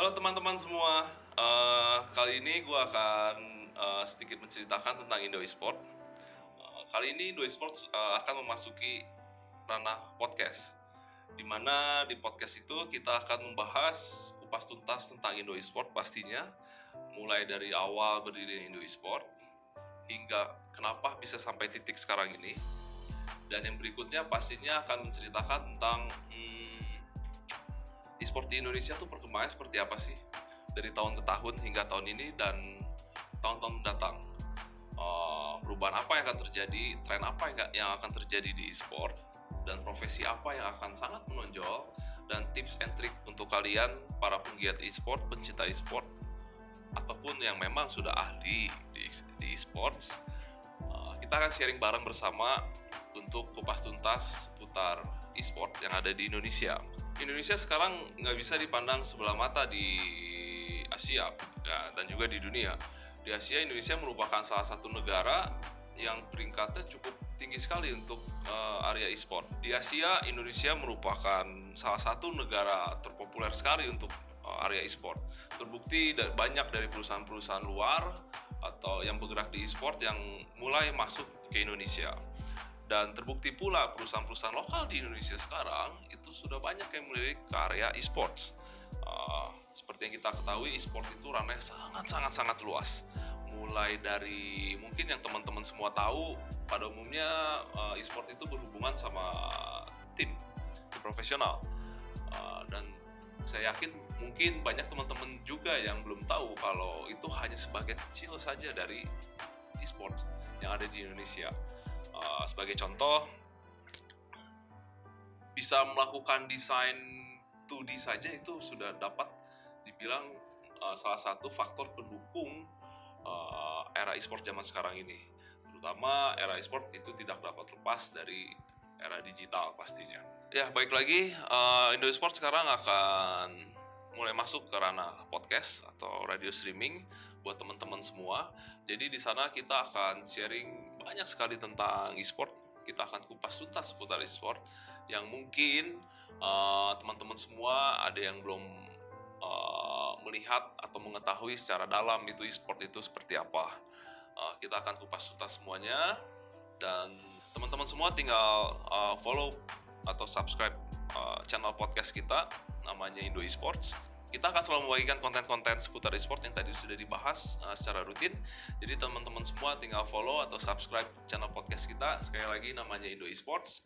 Halo teman-teman semua, Eh, kali ini gue akan eh, sedikit menceritakan tentang Indo Esport. Eh, kali ini Indo Esport eh, akan memasuki ranah podcast, di mana di podcast itu kita akan membahas kupas tuntas tentang Indo Esport pastinya, mulai dari awal berdiri Indo Esport hingga kenapa bisa sampai titik sekarang ini. Dan yang berikutnya pastinya akan menceritakan tentang hmm, e-sport di Indonesia tuh perkembangannya seperti apa sih dari tahun ke tahun hingga tahun ini dan tahun-tahun mendatang. Uh, perubahan apa yang akan terjadi, tren apa yang, yang akan terjadi di e-sport, dan profesi apa yang akan sangat menonjol, dan tips and trick untuk kalian para penggiat e-sport, pencinta e-sport, ataupun yang memang sudah ahli di, di e-sports. Uh, kita akan sharing bareng bersama untuk kupas tuntas seputar e-sport yang ada di Indonesia. Indonesia sekarang nggak bisa dipandang sebelah mata di Asia ya, dan juga di dunia. Di Asia, Indonesia merupakan salah satu negara yang peringkatnya cukup tinggi sekali untuk uh, area e-sport. Di Asia, Indonesia merupakan salah satu negara terpopuler sekali untuk uh, area e-sport. Terbukti dari, banyak dari perusahaan-perusahaan luar atau yang bergerak di e-sport yang mulai masuk ke Indonesia. Dan terbukti pula perusahaan-perusahaan lokal di Indonesia sekarang itu sudah banyak yang melirik ke area e-sports. Uh, seperti yang kita ketahui e-sport itu ranahnya sangat-sangat-sangat luas. Mulai dari mungkin yang teman-teman semua tahu pada umumnya uh, e-sport itu berhubungan sama tim, tim profesional. Uh, dan saya yakin mungkin banyak teman-teman juga yang belum tahu kalau itu hanya sebagian kecil saja dari e-sport yang ada di Indonesia. Uh, sebagai contoh, bisa melakukan desain 2D saja itu sudah dapat dibilang uh, salah satu faktor pendukung uh, era e-sport zaman sekarang ini. Terutama era e-sport itu tidak dapat lepas dari era digital pastinya. Ya, baik lagi uh, Indo Esport sekarang akan mulai masuk ke ranah podcast atau radio streaming buat teman-teman semua. Jadi di sana kita akan sharing banyak sekali tentang e-sport. Kita akan kupas tuntas seputar e-sport yang mungkin uh, teman-teman semua ada yang belum uh, melihat atau mengetahui secara dalam itu e-sport itu seperti apa. Uh, kita akan kupas tuntas semuanya dan teman-teman semua tinggal uh, follow atau subscribe uh, channel podcast kita namanya Indo Esports. Kita akan selalu membagikan konten-konten seputar e-sport yang tadi sudah dibahas uh, secara rutin. Jadi teman-teman semua tinggal follow atau subscribe channel podcast kita. Sekali lagi namanya Indo Esports.